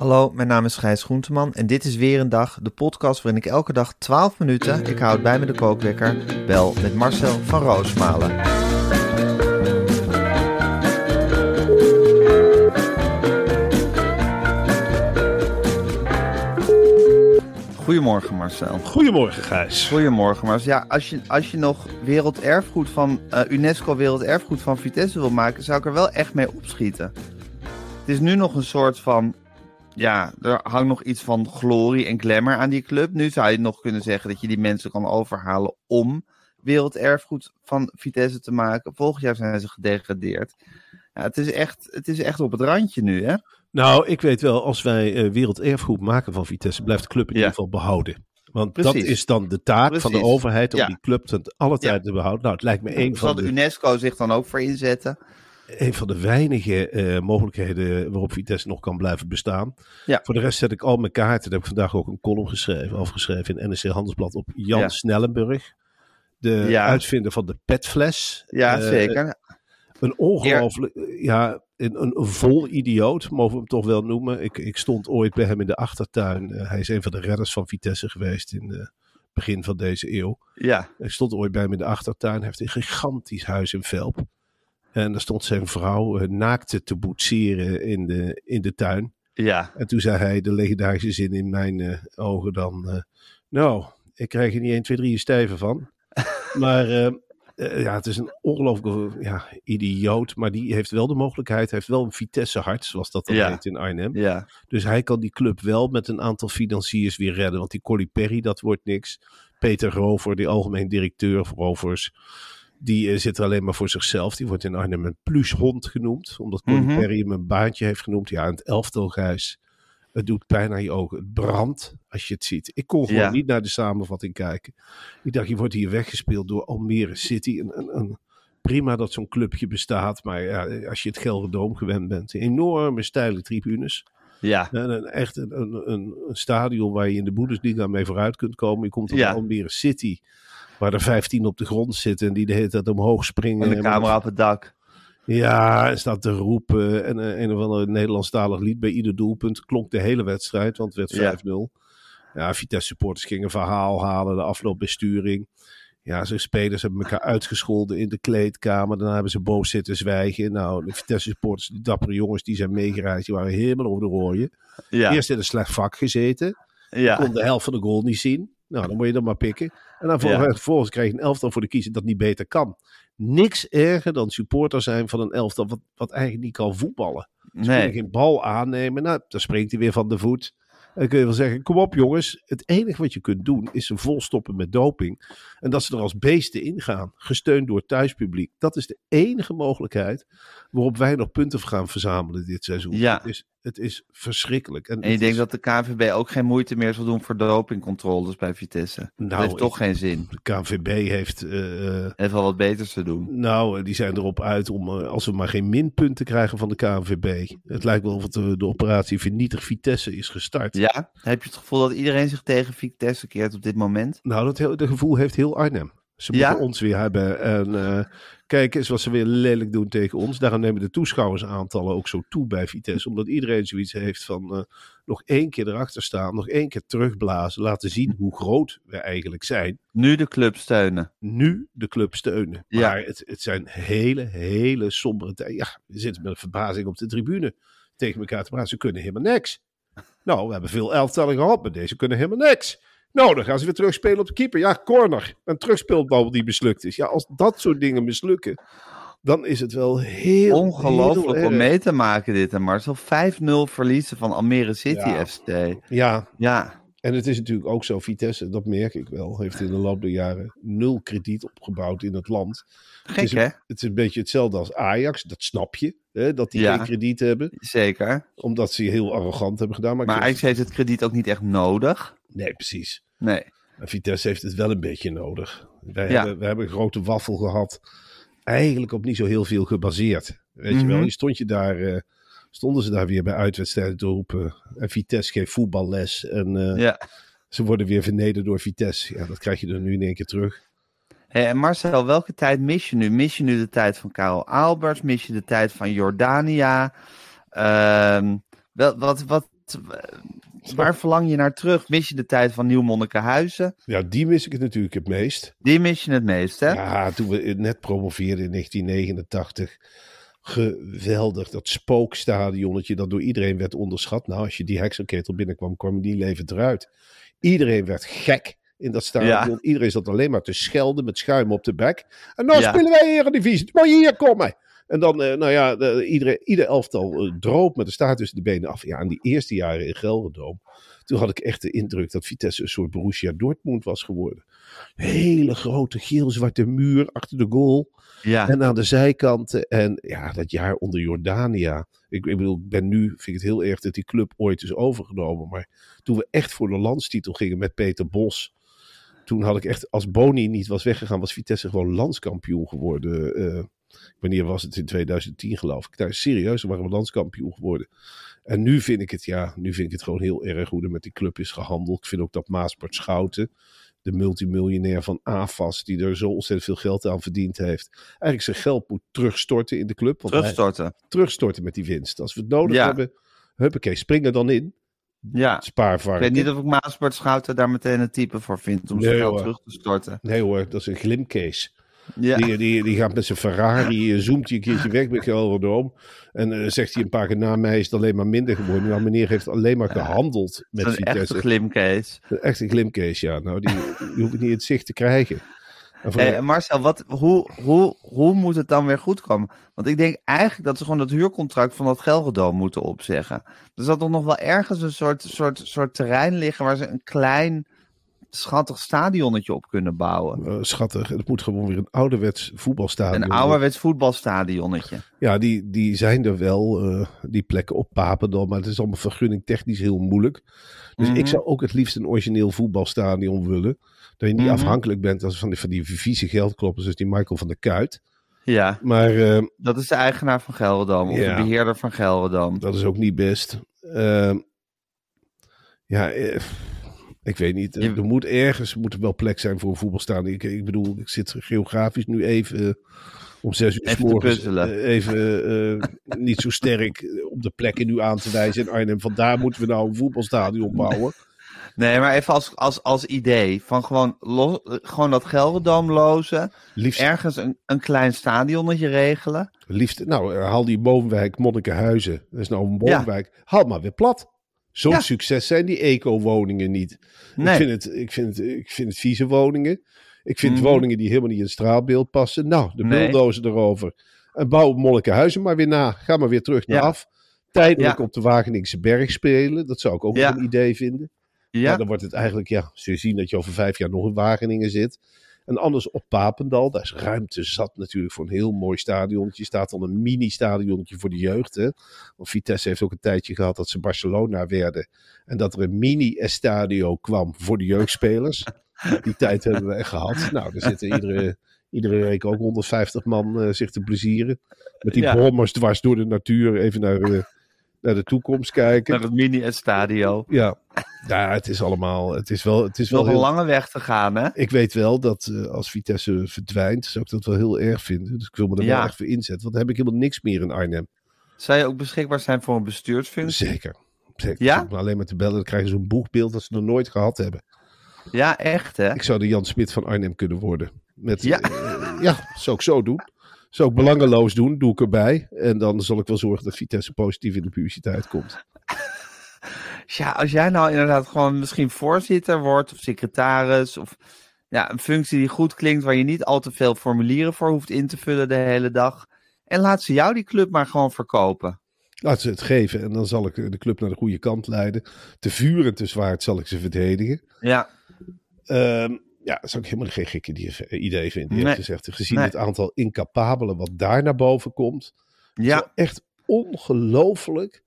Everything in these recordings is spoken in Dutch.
Hallo, mijn naam is Gijs Groenteman en dit is weer een dag, de podcast waarin ik elke dag 12 minuten, ik houd bij me de kookwekker, bel met Marcel van Roosmalen. Goedemorgen Marcel. Goedemorgen Gijs. Goedemorgen Marcel. Ja, als je, als je nog werelderfgoed van uh, UNESCO werelderfgoed van Vitesse wil maken, zou ik er wel echt mee opschieten. Het is nu nog een soort van ja, er hangt nog iets van glorie en glamour aan die club. Nu zou je nog kunnen zeggen dat je die mensen kan overhalen om werelderfgoed van Vitesse te maken. Volgend jaar zijn ze gedegradeerd. Ja, het, is echt, het is echt op het randje nu, hè? Nou, ik weet wel, als wij uh, werelderfgoed maken van Vitesse, blijft de club in ieder geval behouden. Want Precies. dat is dan de taak Precies. van de overheid om die club ten alle tijd te behouden. Nou, het lijkt me één van de... UNESCO zich dan ook voor inzetten? Een van de weinige uh, mogelijkheden waarop Vitesse nog kan blijven bestaan. Ja. Voor de rest zet ik al mijn kaarten. Daar heb ik vandaag ook een column geschreven, afgeschreven in NRC Handelsblad op Jan ja. Snellenburg. De ja. uitvinder van de petfles. Ja, uh, zeker. Een ongelooflijk, ja, een, een, vol idioot, mogen we hem toch wel noemen. Ik, ik stond ooit bij hem in de achtertuin. Uh, hij is een van de redders van Vitesse geweest in het begin van deze eeuw. Ja. Ik stond ooit bij hem in de achtertuin. Hij heeft een gigantisch huis in Velp. En daar stond zijn vrouw uh, naakte te boetseren in de, in de tuin. Ja. En toen zei hij de legendarische zin in mijn uh, ogen dan... Uh, nou, ik krijg er niet 1, 2, 3 stijven van. maar ja, het is een ongelooflijke ja, idioot. Maar die heeft wel de mogelijkheid, heeft wel een Vitesse hart, zoals dat dan ja. heet in Arnhem. Ja. Dus hij kan die club wel met een aantal financiers weer redden. Want die Colly Perry, dat wordt niks. Peter Rover, die algemeen directeur voor Rovers die uh, zit er alleen maar voor zichzelf. Die wordt in Arnhem een plushond genoemd. Omdat Connie mm Perry hem een baantje heeft genoemd. Ja, en het elftal, Gijs. Het doet pijn aan je ogen. Het brandt als je het ziet. Ik kon gewoon ja. niet naar de samenvatting kijken. Ik dacht, je wordt hier weggespeeld door Almere City. Een, een, een prima dat zo'n clubje bestaat. Maar ja, als je het Gelderdoom gewend bent. Enorme steile tribunes. Ja. En een, echt een, een, een, stadion waar je in de Bundesliga mee vooruit kunt komen. Je komt op ja. Almere City. Waar er 15 op de grond zitten en die de hele tijd omhoog springen. En de camera op het dak. Ja, en staat te roepen. En uh, een of ander Nederlandstalig lied bij ieder doelpunt. Klonk de hele wedstrijd, want het werd 5-0. Ja. ja, Vitesse supporters gingen verhaal halen. De afloopbesturing. Ja, zijn spelers hebben elkaar uitgescholden in de kleedkamer. Daarna hebben ze boos zitten zwijgen. Nou, de Vitesse supporters, die dappere jongens die zijn meegereisd, die waren helemaal over de rooien. Ja. Eerst in een slecht vak gezeten. Ja. Kon de helft van de goal niet zien. Nou, dan moet je dan maar pikken. En dan vervolgens ja. krijg je een elftal voor de kiezer dat niet beter kan. Niks erger dan supporter zijn van een elftal wat, wat eigenlijk niet kan voetballen. Ze nee. kunnen geen bal aannemen. Nou, dan springt hij weer van de voet. En dan kun je wel zeggen, kom op jongens. Het enige wat je kunt doen is ze volstoppen met doping. En dat ze er als beesten ingaan. Gesteund door het thuispubliek. Dat is de enige mogelijkheid waarop wij nog punten gaan verzamelen dit seizoen. Ja. Is, het is verschrikkelijk. En, en je denkt dat de KNVB ook geen moeite meer zal doen voor dopingcontroles bij Vitesse? Nou, dat heeft toch ik, geen zin. De KNVB heeft... Uh, heeft wel wat beters te doen. Nou, die zijn erop uit om, uh, als we maar geen minpunten krijgen van de KNVB. Het lijkt wel of het, de operatie Vernietig Vitesse is gestart. Ja? Heb je het gevoel dat iedereen zich tegen Vitesse keert op dit moment? Nou, dat, dat gevoel heeft heel Arnhem. Ze moeten ja? ons weer hebben. En uh, kijk eens wat ze weer lelijk doen tegen ons. Daarom nemen de toeschouwersaantallen ook zo toe bij Vitesse. Omdat iedereen zoiets heeft van uh, nog één keer erachter staan. Nog één keer terugblazen. Laten zien hoe groot we eigenlijk zijn. Nu de club steunen. Nu de club steunen. Ja. Maar het, het zijn hele, hele sombere tijden. Ja, we zitten met verbazing op de tribune tegen elkaar te praten. Ze kunnen helemaal niks. Nou, we hebben veel elftallen gehad, maar deze kunnen helemaal niks. Nou, dan gaan ze weer terugspelen op de keeper. Ja, corner. Een terugspeelbal die mislukt is. Ja, als dat soort dingen mislukken, dan is het wel heel Ongelooflijk heel om mee te maken dit, hè Marcel. 5-0 verliezen van Almere City Ja. FC. Ja, Ja, en het is natuurlijk ook zo, Vitesse, dat merk ik wel, heeft in de loop der jaren nul krediet opgebouwd in het land. het, gek is, hè? het is een beetje hetzelfde als Ajax, dat snap je, hè, dat die Ja. geen krediet hebben, Zeker. omdat ze heel arrogant hebben gedaan. Maar, Maar Ajax heeft het krediet ook niet echt nodig. Nee, precies. Nee. En Vitesse heeft het wel een beetje nodig. Wij, Ja. hebben, we hebben een grote waffel gehad. Eigenlijk op niet zo heel veel gebaseerd. Weet je wel, Mhm. je stond je daar, eh, stonden ze daar weer bij uitwedstrijden te roepen. En Vitesse geeft voetballes. En eh, Ja. ze worden weer vernederd door Vitesse. Ja, dat krijg je er nu in één keer terug. Hey, en Marcel, welke tijd mis je nu? Mis je nu de tijd van Karel Alberts? Mis je de tijd van Jordania? Ehm, wel, wat, wat, waar verlang je naar terug? Mis je de tijd van Nieuw Monnikenhuizen? Ja, die mis ik het natuurlijk het meest. Die mis je het meest, hè? Ja, toen we net promoveerden in 1989. Geweldig, dat spookstadionnetje dat door iedereen werd onderschat. Nou, als je die heksenketel binnenkwam, kwam die levend eruit. Iedereen werd gek in dat stadion. Ja. Iedereen zat alleen maar te schelden met schuim op de bek. En nou Ja. spelen wij Eredivisie, je hier komen. En dan, eh, nou ja, de, iedereen, ieder elftal uh, droop met de staart tussen de benen af. Ja, in die eerste jaren in Gelderdoom, toen had ik echt de indruk dat Vitesse een soort Borussia Dortmund was geworden. Hele grote geel-zwarte muur achter de goal. Ja. En aan de zijkanten. En ja, dat jaar onder Jordania. Ik, ik bedoel, ik ben nu, vind ik het heel erg dat die club ooit is overgenomen. Maar toen we echt voor de landstitel gingen met Peter Bos. Toen had ik echt, als Boni niet was weggegaan, was Vitesse gewoon landskampioen geworden. Eh, wanneer was het? In 2010 geloof ik. Nou, serieus, waren we landskampioen geworden. En nu vind ik het, ja, nu vind ik het gewoon heel erg hoe er met die club is gehandeld. Ik vind ook dat Maaspert Schouten, de multimiljonair van AFAS, die er zo ontzettend veel geld aan verdiend heeft, eigenlijk zijn geld moet terugstorten in de club. Want hij- Terugstorten. terugstorten met die winst. Als we het nodig Ja. hebben, huppakee, spring er dan in. Ja. Ik Spaarvarken. weet niet of ik Maaspert Schouten daar meteen een type voor vind om zijn geld hoor. terug te storten. Nee hoor, dat is een glimcase. Ja. Die, die, die gaat met zijn Ferrari, eh, zoomt hij een keertje weg bij Gelderdoom. En eh, zegt hij een paar keer na mij is het alleen maar minder geworden. Nou, meneer heeft alleen maar gehandeld met Dat is een echte Vitesse. glimcase. Een echte glimcase, ja. Nou, die, die hoef ik niet in het zicht te krijgen. Hey, Marcel, wat, hoe, hoe, hoe moet het dan weer goed komen? Want ik denk eigenlijk dat ze gewoon dat huurcontract van dat Gelredome moeten opzeggen. Er zal toch nog wel ergens een soort, soort, soort terrein liggen waar ze een klein, schattig stadionnetje op kunnen bouwen. Eh, schattig, het moet gewoon weer een ouderwets voetbalstadion. Een ouderwets voetbalstadionnetje. Ja, die, die zijn er wel, eh, die plekken op Papendal. Maar het is allemaal vergunning technisch heel moeilijk. Dus Mhm. ik zou ook het liefst een origineel voetbalstadion willen. Dat je niet Mhm. afhankelijk bent als van die, van die vieze geldkloppers, zoals die Michael van der Kuit. Ja, Maar eh, dat is de eigenaar van Gelredome, of Ja. de beheerder van Gelredome. dat is ook niet best. Ehm, ja, ik weet niet. Je- Er moet ergens moet er wel plek zijn voor een voetbalstadion. Ik, ik bedoel, ik zit geografisch nu even eh, om zes uur 's Even morgens eh, even eh, niet zo sterk eh, op de plekken nu aan te wijzen in Arnhem. Vandaar moeten we nou een voetbalstadion bouwen. Nee, maar even als, als, als idee van gewoon, gewoon dat Gelredome lozen. Liefst, Ergens een, een klein stadionnetje regelen. liefst nou, eh, haal die woonwijk Monnikenhuizen. Dat is nou een woonwijk. Haal maar weer plat. Zo'n Ja. succes zijn die eco-woningen niet. Nee. Ik, vind het, ik, vind het, ik vind het vieze woningen. Ik vind Mhm. woningen die helemaal niet in het straatbeeld passen. Nou, de Nee. bulldozen erover. En bouw Monnikenhuizen maar weer na. Ga maar weer terug naar Ja. af. Tijdelijk Ja. op de Wageningse berg spelen. Dat zou ik ook nog een idee vinden. Ja, Maar dan wordt het eigenlijk, ja, zul je zien dat je over vijf jaar nog in Wageningen zit. En anders op Papendal, daar is ruimte zat natuurlijk voor een heel mooi stadionnetje. staat dan een mini-stadionnetje voor de jeugd. Hè? Want Vitesse heeft ook een tijdje gehad dat ze Barcelona werden. En dat er een mini-estadio kwam voor de jeugdspelers. Die tijd hebben we echt gehad. Nou, er zitten iedere, iedere week ook 150 man eh, zich te plezieren. Met die Ja. brommers dwars door de natuur even naar, eh, naar de toekomst kijken. naar het mini-stadio. Ja. ja, het is allemaal. Het is wel, het is wel Nog een heel, lange weg te gaan, hè? Ik weet wel dat eh, als Vitesse verdwijnt, zou ik dat wel heel erg vinden. Dus ik wil me er Ja. wel echt voor inzetten. Want dan heb ik helemaal niks meer in Arnhem. Zou je ook beschikbaar zijn voor een bestuursfunctie? Zeker. Zeker. Ja? Me alleen maar te bellen, dan krijgen ze een boegbeeld dat ze nog nooit gehad hebben. Ja, echt, hè? Ik zou de Jan Smit van Arnhem kunnen worden. Met, Ja. ja. ja, zou ik zo doen. Zou ik belangeloos doen, doe ik erbij. En dan zal ik wel zorgen dat Vitesse positief in de publiciteit komt. Ja, als jij nou inderdaad gewoon misschien voorzitter wordt of secretaris of ja, een functie die goed klinkt waar je niet al te veel formulieren voor hoeft in te vullen de hele dag. En laat ze jou die club maar gewoon verkopen. Laat ze het geven en dan zal ik de club naar de goede kant leiden. Te vuur en te zwaard zal ik ze verdedigen. Ja. Um, ja, dat zou ik helemaal geen gekke idee vinden, eerlijk Nee. gezegd. Gezien Nee. het aantal incapabelen wat daar naar boven komt. Ja. Echt ongelooflijk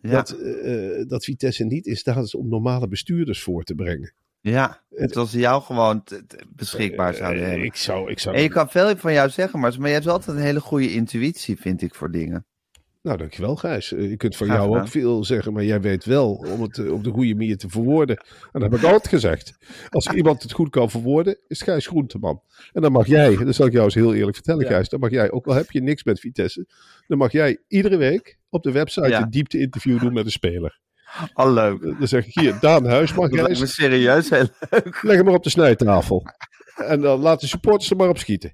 Ja. dat, eh, eh, dat Vitesse niet in staat is om normale bestuurders voor te brengen. Ja. Terwijl ze jou gewoon beschikbaar zouden Eh, hebben. ik zou, ik zou En je kan veel van jou zeggen, maar maar je hebt altijd een hele goede intuïtie, vind ik, voor dingen. Nou, dankjewel Gijs. Eh, Je kunt van Graag jou gedaan. ook veel zeggen, maar jij weet wel om het eh, op de goede manier te verwoorden. En dat heb ik altijd gezegd. Als iemand het goed kan verwoorden, is Gijs Groenteman. En dan mag jij, dat zal ik jou eens heel eerlijk vertellen Ja. Gijs, dan mag jij, ook al heb je niks met Vitesse, dan mag jij iedere week op de website Ja. een diepte-interview doen met een speler. Al leuk. Eh, Dan zeg ik hier, Daan Huisman, Dat lijkt me Gijs, serieus heel leuk. leg hem maar op de snijtafel. En dan laat de supporters er maar op schieten.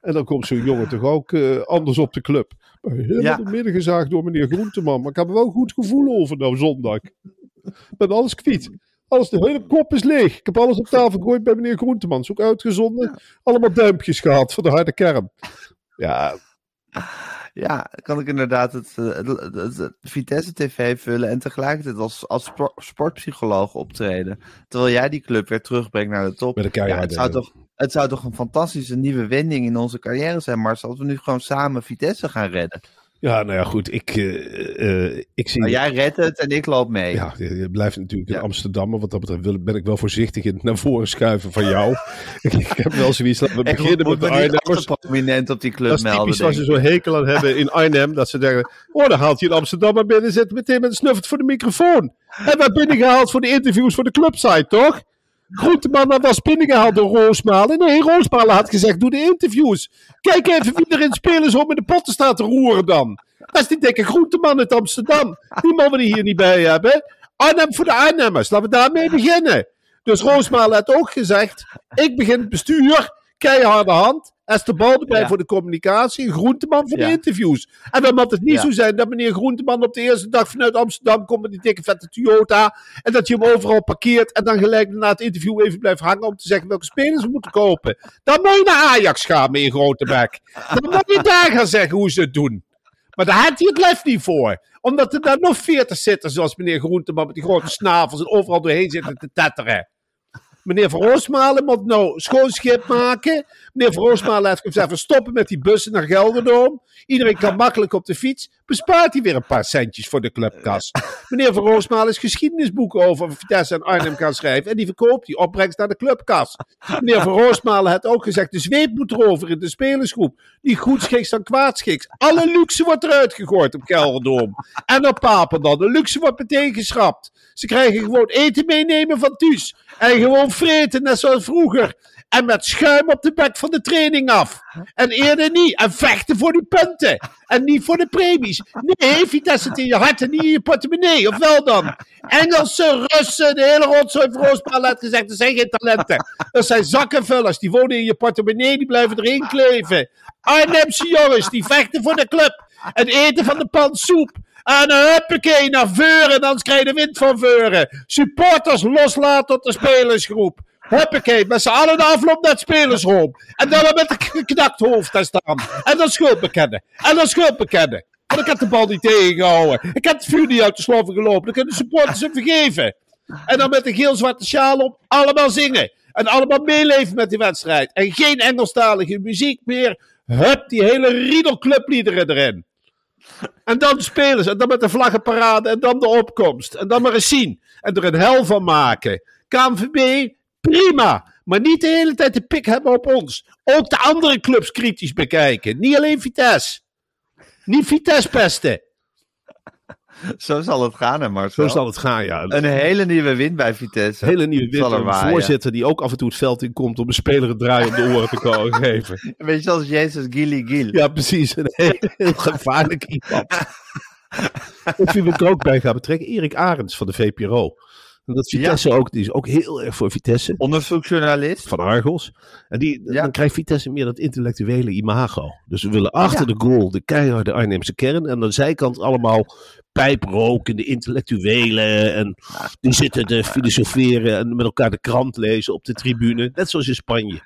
En dan komt zo'n jongen toch ook anders op de club. Helemaal Ja. de midden gezaagd door meneer Groenteman. Maar ik heb er wel een goed gevoel over nou zondag. Ik ben alles kwiet. Alles, de hele kop is leeg. Ik heb alles op tafel gegooid bij meneer Groenteman. Is ook uitgezonden. Allemaal duimpjes gehad voor de harde kern. Ja, Ja, kan ik inderdaad het, eh, het, het- het Vitesse TV vullen en tegelijkertijd als, als spor- sportpsycholoog optreden. Terwijl jij die club weer terugbrengt naar de top. met Ja, het, zou toch, het zou toch een fantastische nieuwe wending in onze carrière zijn, Marcel, als we nu gewoon samen Vitesse gaan redden. Ja, nou ja, goed. Ik, eh, eh, ik zie... Maar jij redt het en ik loop mee. Ja, je je blijft natuurlijk Ja. in Amsterdam. Maar wat dat betreft ben ik wel voorzichtig in het naar voren schuiven van jou. ik, ik heb wel zoiets. Laten we beginnen met de Arnhemmers. prominent op die club Dat is melden. typisch als ze zo'n hekel aan hebben in Arnhem. Dat ze denken, oh dan haalt hij in Amsterdam maar binnen. Zet meteen met een snuffert voor de microfoon. En werd binnengehaald voor de interviews voor de clubsite, toch? Groenteman dat was binnengehaald door Roosmalen. Nee, Roosmalen had gezegd, doe de interviews. Kijk even wie er in spelen zo met de potten staat te roeren dan. Dat is die dikke Groenteman uit Amsterdam. Die mogen we er hier niet bij hebben. Arnhem voor de Arnhemmers. Laten we daarmee beginnen. Dus Roosmalen had ook gezegd, ik begin het bestuur. Keiharde hand. Esther erbij Ja. voor de communicatie. Groenteman voor Ja. de interviews. En dan moet het niet Ja. zo zijn dat meneer Groenteman op de eerste dag vanuit Amsterdam komt met die dikke vette Toyota. En dat je hem overal parkeert. En dan gelijk na het interview even blijft hangen om te zeggen welke spelers we moeten kopen. Dan moet je naar Ajax gaan met je grote bek. Dan moet je daar gaan zeggen hoe ze het doen. Maar daar had hij het lef niet voor. Omdat er daar nog veertig zitten, zoals meneer Groenteman met die grote snavels en overal doorheen zitten te tetteren. Meneer Van Roosmalen moet nou schoon schip maken. Meneer Van Roosmalen heeft gezegd, stoppen met die bussen naar Gelderdoom. Iedereen kan makkelijk op de fiets. Bespaart hij weer een paar centjes voor de clubkas. Meneer Van Roosmalen is geschiedenisboeken over Vitesse en Arnhem gaan schrijven. En die verkoopt die opbrengst naar de clubkas. Meneer Van Roosmalen heeft ook gezegd, de zweep moet erover in de spelersgroep. Niet goed schiks dan kwaad schiks. Alle luxe wordt eruit gegooid op Gelderdoom. En op Papendal. De luxe wordt meteen geschrapt. Ze krijgen gewoon eten meenemen van thuis. En gewoon vreten, net zoals vroeger. En met schuim op de bek van de training af. En eerder niet. En vechten voor die punten. En niet voor de premies. Nee, Vitesse het in je hart en niet in je portemonnee. Of wel dan? Engelsen, Russen, de hele rotzooi Roospaal had gezegd. Er zijn geen talenten. Dat zijn zakkenvullers. Die wonen in je portemonnee. Die blijven erin kleven. Arnhemse jongens. Die vechten voor de club. En eten van de pan soep. En een huppakee naar Veuren. Anders krijg je de wind van Veuren. Supporters loslaten tot de spelersgroep. Huppakee, met z'n allen de afloop naar het spelersroom. En dan met een geknakt hoofd daar staan. En dan schuld bekennen. En dan schuld bekennen. Want ik heb de bal niet tegengehouden. Ik heb het vuur niet uit de sloven gelopen. Dan kunnen de supporters hem vergeven. En dan met een geel-zwarte sjaal op, allemaal zingen. En allemaal meeleven met die wedstrijd. En geen Engelstalige muziek meer. Hup, die hele riedel clubliederen erin. En dan spelen ze. En dan met de vlaggenparade. En dan de opkomst. En dan maar eens zien. En er een hel van maken. KNVB, prima. Maar niet de hele tijd de pik hebben op ons. Ook de andere clubs kritisch bekijken. Niet alleen Vitesse. Niet Vitesse pesten. Zo zal het gaan, hè, Marcel. Zo zal het gaan, ja. Een hele nieuwe win bij Vitesse. Een hele nieuwe winter. Een voorzitter die ook af en toe het veld in komt om een speler een draai om de oren te ko- geven. Een beetje zoals Jezus Gilly Gil. Ja, precies. Een heel, heel gevaarlijk iemand. Of wie we er ook bij gaan betrekken, Erik Arends van de VPRO. En dat Vitesse ook, die is ook heel erg voor Vitesse. Onderzoeksjournalist. Van Argos. En die, Ja. dan krijgt Vitesse meer dat intellectuele imago. Dus we willen achter de goal de keiharde Arnhemse kern. En aan de zijkant allemaal pijprokende intellectuelen. En die zitten te filosoferen en met elkaar de krant lezen op de tribune. Net zoals in Spanje.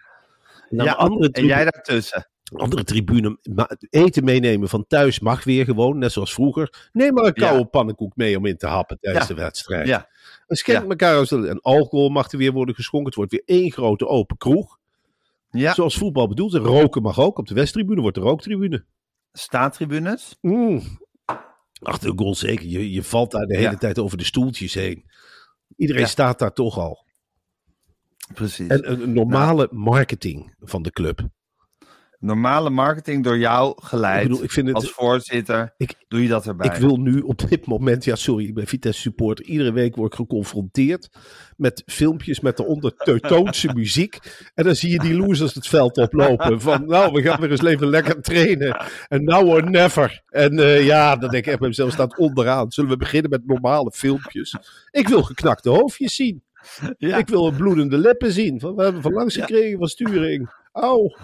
En Ja, En jij daartussen. Andere tribune eten meenemen van thuis mag weer gewoon. Net zoals vroeger. Neem maar een Ja. koude pannenkoek mee om in te happen tijdens Ja. de wedstrijd. Ja. En schenk elkaar als en alcohol mag er weer worden geschonken. Het wordt weer één grote open kroeg. Ja. Zoals voetbal bedoelt. En roken mag ook. Op de Westtribune wordt er rooktribune. Staantribunes. Mm. Achter de goal zeker. Je, je valt daar de hele tijd over de stoeltjes heen. Iedereen staat daar toch al. Precies. En een, een normale marketing van de club. Normale marketing door jou geleid. Ik bedoel, ik vind het- Als voorzitter Ik- doe je dat erbij. Ik wil nu op dit moment, ja sorry, ik ben Vitesse supporter. Iedere week word ik geconfronteerd met filmpjes met daaronder Teutoonse muziek. En dan zie je die losers het veld oplopen. Van nou, we gaan weer eens even lekker trainen. En now or never. En eh, ja, dan denk ik, echt, zelf staat onderaan. Zullen we beginnen met normale filmpjes? Ik wil geknakte hoofdjes zien. Ja. Ik wil bloedende lippen zien. Van, we hebben van langs gekregen van sturing. Auw.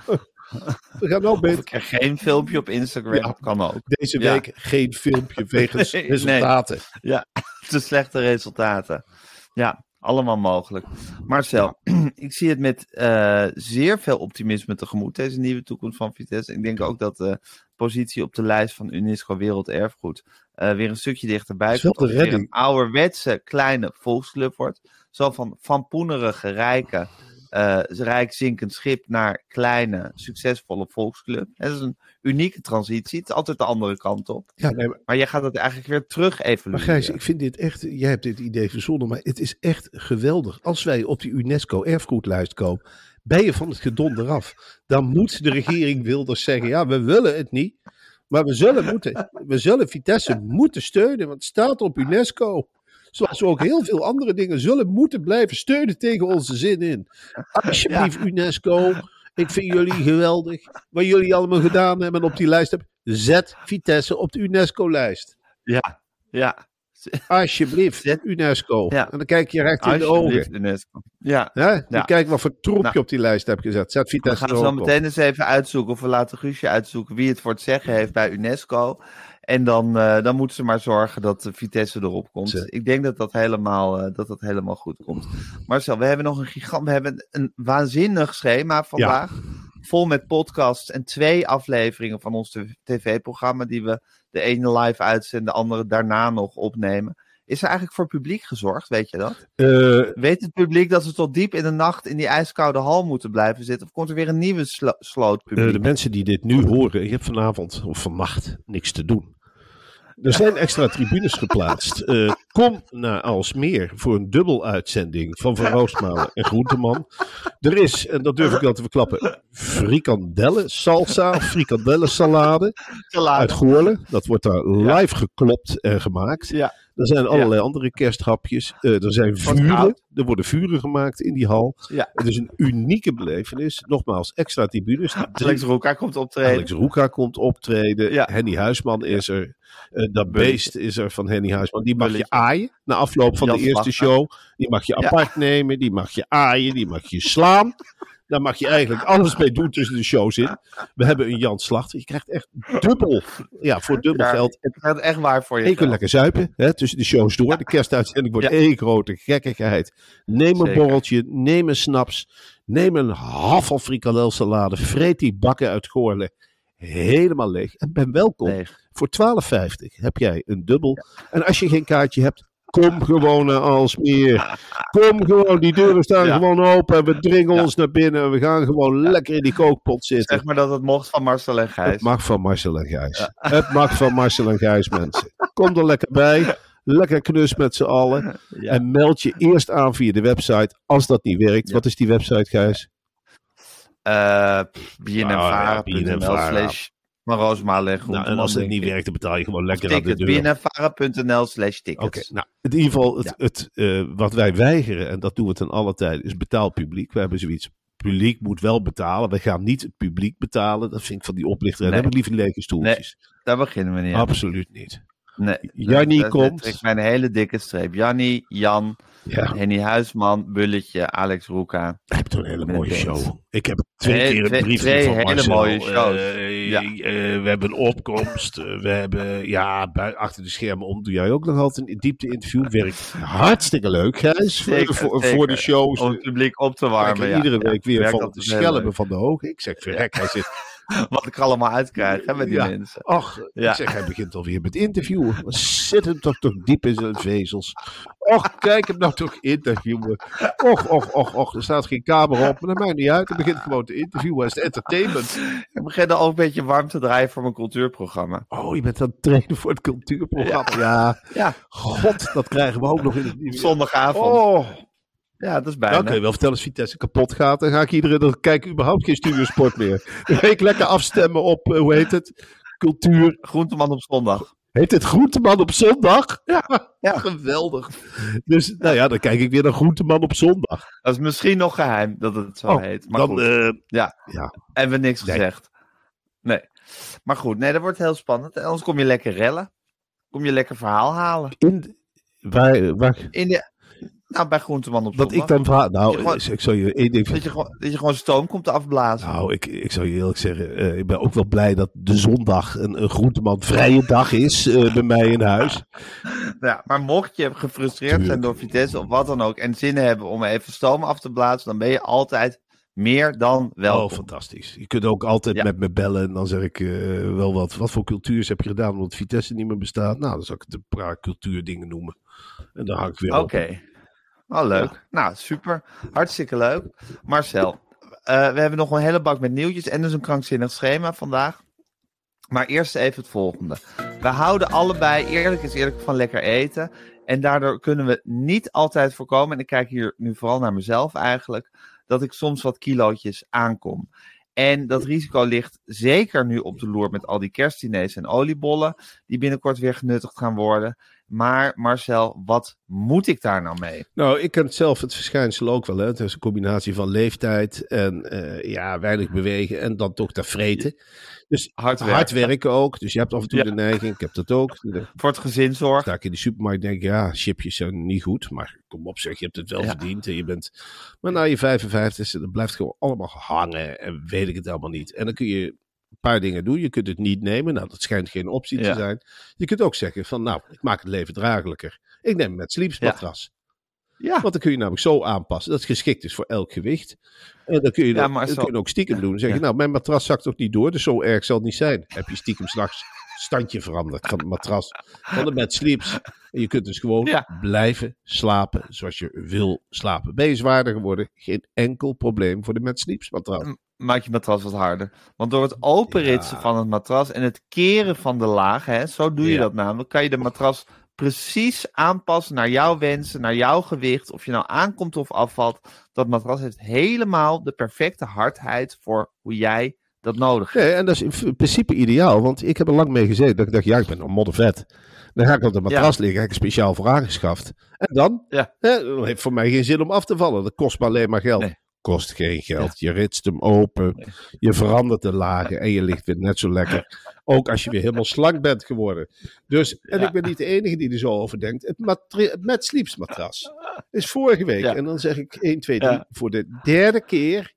We gaan beter. geen filmpje op Instagram. Ja. Kan ook. Deze Ja. week geen filmpje wegens Nee, nee. resultaten. Te slechte resultaten. Ja, allemaal mogelijk. Marcel, ik zie het met eh, zeer veel optimisme tegemoet, deze nieuwe toekomst van Vitesse. Ik denk ook dat de positie op de lijst van UNESCO Werelderfgoed eh, weer een stukje dichterbij komt. het weer een ouderwetse kleine volksclub wordt. Zo van, van poenerige, rijke, eh rijk zinkend schip naar kleine, succesvolle volksclub. Het is een unieke transitie. Het is altijd de andere kant op. Ja, nee, maar Maar jij gaat het eigenlijk weer terug Maar evalueren. Gijs, ik vind dit echt, jij hebt dit idee verzonnen, maar het is echt geweldig. Als wij op die UNESCO erfgoedlijst komen, ben je van het gedonder af. Dan moet de regering Wilders zeggen, ja, we willen het niet, maar we zullen, moeten, we zullen Vitesse moeten steunen, want het staat op UNESCO. Zoals we ook heel veel andere dingen zullen moeten blijven steunen tegen onze zin in. Alsjeblieft, UNESCO, ik vind jullie geweldig. Wat jullie allemaal gedaan hebben en op die lijst hebben, zet Vitesse op de UNESCO-lijst. Ja, ja. Alsjeblieft, Zet- UNESCO. Ja. En dan kijk je recht in de ogen. UNESCO. Ja, Hè? Ja. Kijk wat voor troepje Nou. op die lijst heb gezet. Zet we Vitesse gaan er zo meteen eens even uitzoeken, of we laten Guusje uitzoeken wie het voor het zeggen heeft bij UNESCO. En dan, eh, dan moeten ze maar zorgen dat de Vitesse erop komt. Ik denk dat dat, helemaal, eh, dat dat helemaal goed komt. Marcel, we hebben nog een gigant, we hebben een waanzinnig schema vandaag. Vol met podcasts en twee afleveringen van ons tv-programma die we de ene live uitzenden, de andere daarna nog opnemen. Is er eigenlijk voor publiek gezorgd, weet je dat? Eh, Weet het publiek dat ze tot diep in de nacht in die ijskoude hal moeten blijven zitten? Of komt er weer een nieuwe slo sloot publiek? de mensen die dit nu horen, je hebt vanavond of vannacht niks te doen. Er zijn extra tribunes geplaatst. Eh, kom naar Alsmeer voor een dubbel uitzending van Van Roosmalen en Groenteman. Er is, en dat durf ik wel te verklappen, frikandellen salsa, frikandellen salade uit Goorlen. Dat wordt daar live geklopt en gemaakt. Ja. Er zijn allerlei andere kersthapjes. Eh, er zijn vuren. Er worden vuren gemaakt in die hal. Ja. Het is een unieke belevenis. Nogmaals, extra tribunes. Alex Roeka komt optreden. Alex Roeka komt optreden. Ja. Henny Huisman is er. Eh dat beest is er van Henny Huisman. Die mag je aaien na afloop van de eerste show. Die mag je apart nemen. Die mag je aaien. Die mag je slaan. Daar mag je eigenlijk alles mee doen tussen de shows in. We hebben een Jan Slachter. Je krijgt echt dubbel. Ja, voor dubbel Ja, geld. Het gaat echt waar voor je. Je kunt lekker zuipen hè, tussen de shows door. De kerstuitzending wordt Ja. één grote gekkigheid. Neem een borreltje, neem een snaps, neem een hafel frikandelsalade, vreet die bakken uit Goorlen helemaal leeg. En ben welkom. Leeg. Voor 12,50 heb jij een dubbel. En als je geen kaartje hebt, kom gewoon naar Alsmeer. Kom gewoon, die deuren staan Ja. gewoon open. We dringen Ja. ons naar binnen. en We gaan gewoon lekker in die kookpot zitten. Zeg maar dat het mocht van Marcel en Gijs. Het mag van Marcel en Gijs. Het mag van Marcel en Gijs, mensen. Kom er lekker bij. Lekker knus met z'n allen. Ja. En meld je eerst aan via de website. Als dat niet werkt. Ja. Wat is die website, Gijs? Eh Ah, ja, bnnvara.nl BNNVARA. slash Nou, en als het niet werkt, dan betaal je gewoon lekker aan de Ticket, deur. bnnvara.nl slash tickets. Oké, nou, in ieder geval, het, Ja. het, eh, wat wij weigeren, en dat doen we ten alle tijde, is betaald publiek. We hebben zoiets, publiek moet wel betalen. We gaan niet het publiek betalen. Dat vind ik van die oplichter. En Nee. heb ik liever lege stoeltjes. Daar beginnen we niet aan. Absoluut niet. Nee, Jannie dat- komt. trekt mij een hele dikke streep. Jannie, Jan, Ja, Henny Huisman, Bulletje, Alex Roeka. hij heeft een hele mooie show. Ik heb twee keer een twee- brief twee van hele Marcel. mooie shows. Eh, Ja. eh, we hebben een opkomst. we hebben, ja, achter de schermen om doe jij ook nog altijd een diepte-interview. Werkt hartstikke leuk, Gijs. Voor, Zeker, voor, zeker. voor de shows. Om het publiek op te warmen. ja. iedere week weer van de schelpen van de hoog. Ik zeg, verrek, hij zit... Wat ik allemaal uitkrijg hè, met die Ja. mensen. Ach, Ja. ik zeg, hij begint alweer met interviewen. Zit hem toch, toch diep in zijn vezels. Och, kijk hem nou toch interviewen. Och, och, och, och. Er staat geen camera op, maar dat maakt niet uit. Hij begint gewoon te interviewen. Hij is entertainment. Ik begin al een beetje warm te draaien voor mijn cultuurprogramma. Oh, je bent aan het trainen voor het cultuurprogramma. Ja. Ja, God, dat krijgen we ook nog in het nieuwe. zondagavond. Oh, Ja, dat is nou bijna. kun je wel vertellen als Vitesse kapot gaat. Dan ga ik iedereen, dan kijk ik überhaupt geen studiosport meer. Dan ga ik lekker afstemmen op, eh, hoe heet het? Cultuur. Groenteman op zondag. Heet het Groenteman op zondag? Ja, ja. Geweldig. Dus nou ja, dan kijk ik weer naar Groenteman op zondag. Dat is misschien nog geheim dat het zo Oh, heet. Maar dan, goed, eh, ja. ja. hebben we niks Nee. gezegd. Nee. Maar goed, nee, dat wordt heel spannend. En anders kom je lekker rellen. Kom je lekker verhaal halen. in, waar, waar, In de, nou, bij Groenteman op dat zondag. ik dan vraag. Nou, gewoon- ik, zal je één ding Dat je, gewoon, dat je gewoon stoom komt afblazen. Nou, ik, ik zou je eerlijk zeggen, eh, ik ben ook wel blij dat de zondag een, een groenteman vrije dag is eh, bij mij in huis. Ja, maar mocht je gefrustreerd zijn door Vitesse of wat dan ook. En zin hebben om even stoom af te blazen. Dan ben je altijd meer dan welkom. Oh, fantastisch. Je kunt ook altijd Ja. met me bellen en dan zeg ik eh, wel wat. Wat voor cultuurs heb je gedaan omdat Vitesse niet meer bestaat? Nou, dan zou ik het een paar cultuurdingen noemen. En dan hang ik weer Oké. Oh, leuk. Nou, super. Hartstikke leuk. Marcel, eh, we hebben nog een hele bak met nieuwtjes en dus een krankzinnig schema vandaag. Maar eerst even het volgende. We houden allebei, eerlijk is eerlijk, van lekker eten. En daardoor kunnen we niet altijd voorkomen, en ik kijk hier nu vooral naar mezelf eigenlijk, dat ik soms wat kilootjes aankom. En dat risico ligt zeker nu op de loer met al die kerstdiners en oliebollen, die binnenkort weer genuttigd gaan worden. Maar Marcel, wat moet ik daar nou mee? Nou, ik ken het zelf het verschijnsel ook wel. Hè. Het is een combinatie van leeftijd en eh, ja, weinig bewegen en dan toch dat vreten. Dus Hard werken. hard werken ook. Dus je hebt af en toe Ja. de neiging, ik heb dat ook. Voor het gezin zorg. sta ik in de supermarkt en denk ik, ja, chipjes zijn niet goed. Maar kom op zeg, je hebt het wel Ja. verdiend. En je bent... Maar na je 55 dan blijft gewoon allemaal hangen en weet ik het allemaal niet. En dan kun je een paar dingen doen. Je kunt het niet nemen. Nou, dat schijnt geen optie Ja. te zijn. Je kunt ook zeggen van, nou, ik maak het leven draaglijker. Ik neem met sleepsmatras. Ja, Want dan kun je namelijk zo aanpassen dat het geschikt is voor elk gewicht. En dan kun je, Ja, dat, kun je ook stiekem doen. Dan zeg je, nou, mijn matras zakt toch niet door, dus zo erg zal het niet zijn. Heb je stiekem s'nachts standje veranderd van het matras, van de bed sleeps. En je kunt dus gewoon Ja. blijven slapen zoals je wil slapen. Ben je zwaarder geworden? Geen enkel probleem voor de met sleeps matras. Maak je matras wat harder. Want door het openritsen Ja. van het matras en het keren van de laag, hè, zo doe je Ja. dat namelijk, kan je de matras precies aanpassen naar jouw wensen, naar jouw gewicht. Of je nou aankomt of afvalt. Dat matras heeft helemaal de perfecte hardheid voor hoe jij dat nodig hebt. Nee, en dat is in principe ideaal, want ik heb er lang mee gezeten. Dat ik dacht, ja, ik ben nog moddervet. Dan ga ik op de matras liggen, heb ik speciaal voor aangeschaft. En dan? Ja. Hè, dan heeft voor mij geen zin om af te vallen. Dat kost maar alleen maar geld. Nee. Kost geen geld. Je ritst hem open. Je verandert de lagen en je ligt weer net zo lekker. Ook als je weer helemaal slank bent geworden. Dus, en ik ben niet de enige die er zo over denkt. Het, het Sleeps matras is vorige week. En dan zeg ik 1, 2, 3 Ja. voor de derde keer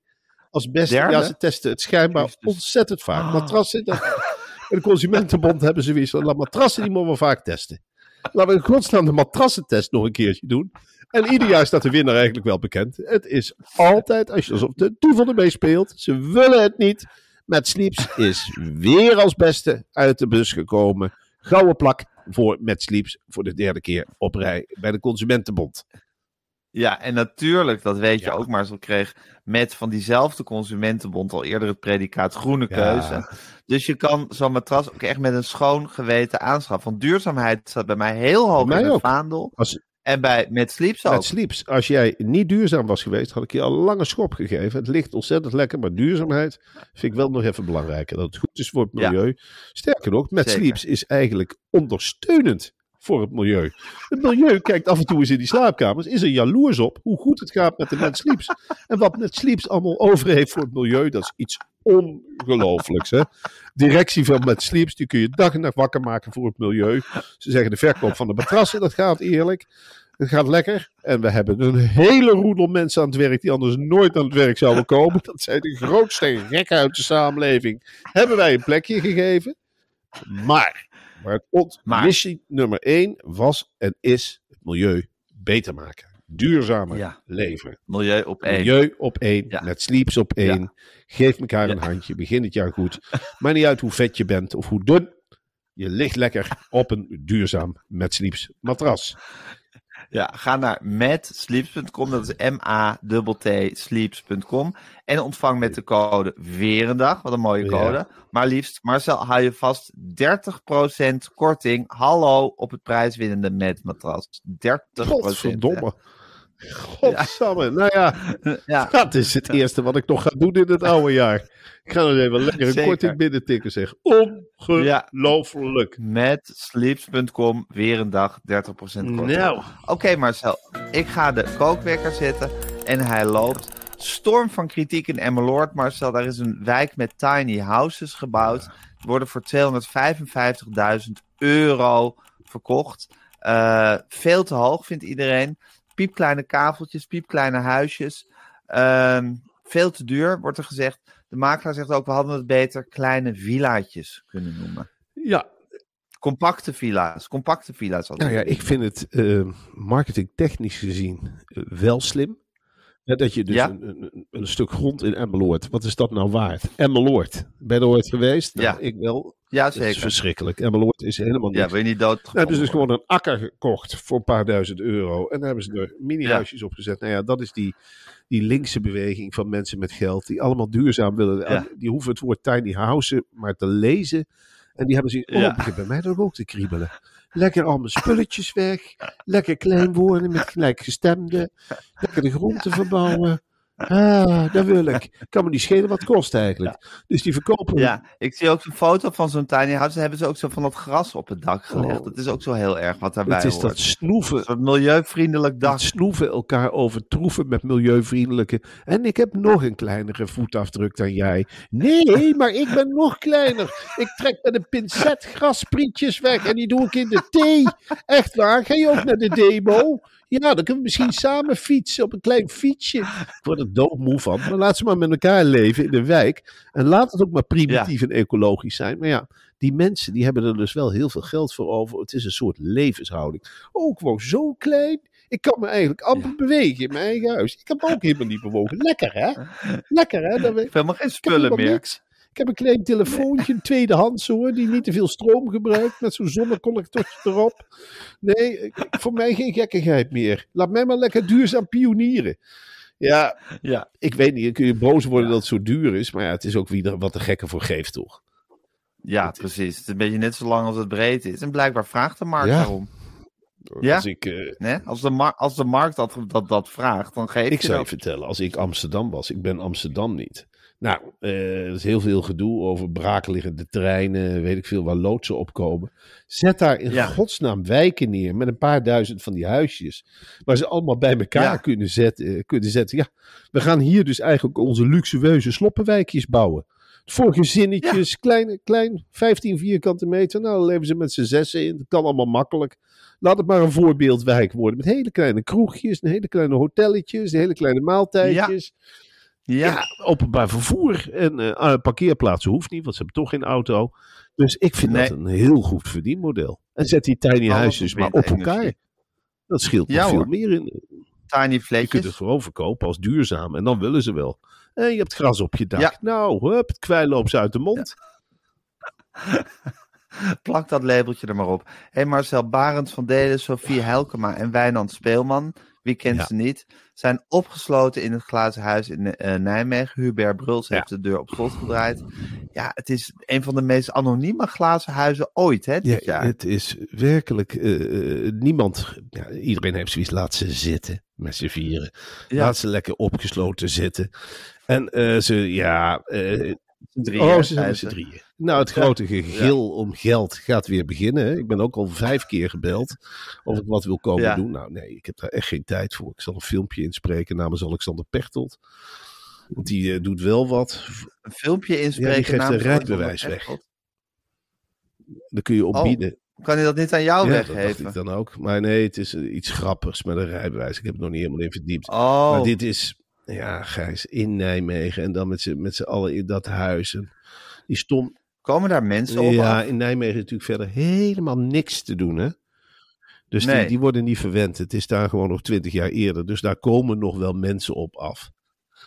als beste. Derde? Ja, ze testen het schijnbaar ontzettend vaak. Ah. Matrassen, dat, en de Consumentenbond hebben zoiets van, "Laat matrassen die mogen we vaak testen. Laten we in godsnaam de matrassentest nog een keertje doen. En ieder jaar staat de winnaar eigenlijk wel bekend. Het is altijd, als je alsof de toeval ermee speelt, ze willen het niet. Met Sleeps is weer als beste uit de bus gekomen. Gouden plak voor Met Sleeps voor de derde keer op rij bij de Consumentenbond. Ja, en natuurlijk, dat weet je Ja. ook, maar zo kreeg met van diezelfde Consumentenbond al eerder het predicaat groene Ja. keuze. Dus je kan zo'n matras ook echt met een schoon geweten aanschaffen. Want duurzaamheid staat bij mij heel hoog mij in het ook. vaandel. Als, En bij Met Sleeps ook. Met Sleeps, als jij niet duurzaam was geweest, had ik je al een lange schop gegeven. Het ligt ontzettend lekker, maar duurzaamheid vind ik wel nog even belangrijker. Dat het goed is voor het Ja. milieu. Sterker nog, met Zeker. Sleeps is eigenlijk ondersteunend voor het milieu. Het milieu kijkt af en toe eens in die slaapkamers, is er jaloers op hoe goed het gaat met de Met Sleeps. En wat Met Sleeps allemaal over heeft voor het milieu, dat is iets ongelooflijks. Hè? Directie van Met Sleeps, die kun je dag en nacht wakker maken voor het milieu. Ze zeggen de verkoop van de matrassen, dat gaat eerlijk. Het gaat lekker. En we hebben een hele roedel mensen aan het werk die anders nooit aan het werk zouden komen. Dat zijn de grootste gekken uit de samenleving. Hebben wij een plekje gegeven. Maar, maar, het Maar. missie nummer één was en is het milieu beter maken. Duurzamer Ja. leven. Milieu op één. Milieu op één, Ja. met sleeps op één. Geef elkaar een handje, begin het jaar goed. Maar niet uit hoe vet je bent of hoe dun. Je ligt lekker op een duurzaam met sleeps matras. Ja, ga naar matsleeps.com. Dat is M-A-T-T sleeps.com. En ontvang met de code weer een dag. Wat een mooie Ja. code. Maar liefst, Marcel, hou je vast 30% korting. Hallo op het prijswinnende met matras. 30%. Godverdomme. Godsamme. Nou ja? Ja, dat is het eerste wat ik nog ga doen in het oude jaar. Ik ga nog even lekker een Zeker. korting binnentikken zeg. Ongelooflijk. met sleeps.com weer een dag 30% korting. Nou, Oké Marcel, ik ga de kookwekker zetten en hij loopt. Storm van kritiek in Emmeloord, Marcel. Daar is een wijk met tiny houses gebouwd. Die worden voor 255.000 euro verkocht. Eh, veel te hoog, vindt iedereen. Piepkleine kaveltjes, piepkleine huisjes. Ehm, veel te duur, wordt er gezegd. De makelaar zegt ook, we hadden het beter kleine villaatjes kunnen noemen. ja, Compacte villa's, compacte villa's. hadden Nou ja, ik vind het eh, marketingtechnisch gezien eh, wel slim. Dat je dus Ja. een, een, een stuk grond in Emmeloord, wat is dat nou waard? Emmeloord, ben je er ooit geweest? Nou, Ja. ik wel. ja, Het is zeker. verschrikkelijk. Emmeloord is helemaal niks. Ja, wil je niet dood? Nou, dus is gewoon een akker gekocht voor een paar duizend euro. En daar hebben ze er mini-huisjes op gezet. Nou ja, dat is die, die linkse beweging van mensen met geld. Die allemaal duurzaam willen. Ja. Die hoeven het woord tiny house maar te lezen. En die hebben ze oh, Ja. bij mij toch ook te kriebelen. Lekker allemaal spulletjes weg. Lekker klein worden met gelijkgestemden. Lekker de grond te verbouwen. Ah, dat wil ik. Kan me niet schelen wat het kost eigenlijk. Dus die verkopen Ja, ik zie ook een foto van zo'n tiny house. Hebben ze ook zo van dat gras op het dak gelegd. Oh. Dat is ook zo heel erg wat daarbij Het is hoort. dat snoeven. Een soort milieuvriendelijk dak. Dat snoeven elkaar overtroeven met milieuvriendelijke. En ik heb nog een kleinere voetafdruk dan jij. Nee, maar ik ben nog kleiner. Ik trek met een pincet grasprietjes weg en die doe ik in de thee. Echt waar, ga je ook naar de demo? Ja, dan kunnen we misschien samen fietsen op een klein fietsje. Ik word er doodmoe van. Maar laat ze maar met elkaar leven in de wijk. En laat het ook maar primitief en ecologisch zijn. Maar ja, die mensen die hebben er dus wel heel veel geld voor over. Het is een soort levenshouding. Ook gewoon zo klein. Ik kan me eigenlijk amper bewegen in mijn eigen huis. Ik heb ook helemaal niet bewogen. Lekker hè? Lekker hè? Dat we- Ik heb helemaal geen spullen meer. niks. Ik heb een klein telefoontje, een tweedehands hoor, die niet te veel stroom gebruikt, met zo'n zonnecollectortje erop. Nee, ik- voor mij geen gekkigheid meer. Laat mij maar lekker duurzaam pionieren. Ja, Ja, ik weet niet, dan kun je boos worden dat het zo duur is, maar ja, het is ook wie er wat de gekken voor geeft, toch? ja, precies. Het is een beetje net zo lang als het breed is. En blijkbaar vraagt de markt Ja. daarom. Ja? Als ik, eh, Nee? Als, de als de markt dat, dat, dat vraagt, dan geef ik je zou je vertellen, als ik Amsterdam was, ik ben Amsterdam niet. Nou, eh, er is heel veel gedoe over braakliggende treinen, weet ik veel, waar loodsen opkomen. Zet daar in Ja. godsnaam wijken neer met een paar duizend van die huisjes. Waar ze allemaal bij elkaar Ja. kunnen, zetten, kunnen zetten. Ja, we gaan hier dus eigenlijk onze luxueuze sloppenwijkjes bouwen. Voor gezinnetjes, klein, klein, 15 vierkante meter. Nou, dan leven ze met z'n zessen in. Dat kan allemaal makkelijk. Laat het maar een voorbeeldwijk worden. Met hele kleine kroegjes, hele kleine hotelletjes, hele kleine maaltijdjes. Ja, Ja, openbaar vervoer. En eh, parkeerplaatsen hoeft niet, want ze hebben toch geen auto. Dus ik vind Nee. dat een heel goed verdienmodel. En zet die tiny Alles huisjes maar op elkaar. Dat scheelt Ja, veel hoor. meer in. tiny Je kunt het vleetjes. gewoon verkopen als duurzaam. En dan willen ze wel. En je hebt gras op je dak. Ja. Nou, hup, het kwijl ze uit de mond. Plak dat labeltje er maar op. Hé hey Marcel Barend van Delen, Sofie Helkema en Wijnand Speelman, wie kent Ja. ze niet, zijn opgesloten in het glazen huis in eh, Nijmegen. Hubert Bruls Ja. heeft de deur op slot gedraaid. Ja, het is een van de meest anonieme glazen huizen ooit, hè, dit Ja, jaar. het is werkelijk eh, eh, niemand. Ja, iedereen heeft zoiets. Laat ze zitten met z'n vieren. Laat ze lekker opgesloten zitten. En ze, ja. Drieën, oh, ze zijn met z'n drieën. Nou, het grote gegil om geld gaat weer beginnen. Ik ben ook al vijf keer gebeld of ik wat wil komen Ja. doen. Nou, nee, ik heb daar echt geen tijd voor. Ik zal een filmpje inspreken namens Alexander Pechtold. Want die eh, doet wel wat. Een filmpje inspreken. Ja, die geeft een rijbewijs weg. Daar kun je op Oh, bieden. Kan hij dat niet aan jou Ja, dat weggeven? ik dan ook. Maar nee, het is eh, iets grappigs met een rijbewijs. Ik heb het nog niet helemaal in verdiept. Oh, Maar dit is, ja, Gijs, in Nijmegen. En dan met z'n met z'n allen in dat huis. En die stom, komen daar mensen op ja, af? in Nijmegen is natuurlijk verder helemaal niks te doen, hè. Dus die, Nee. die worden niet verwend. Het is daar gewoon nog twintig jaar eerder. Dus daar komen nog wel mensen op af.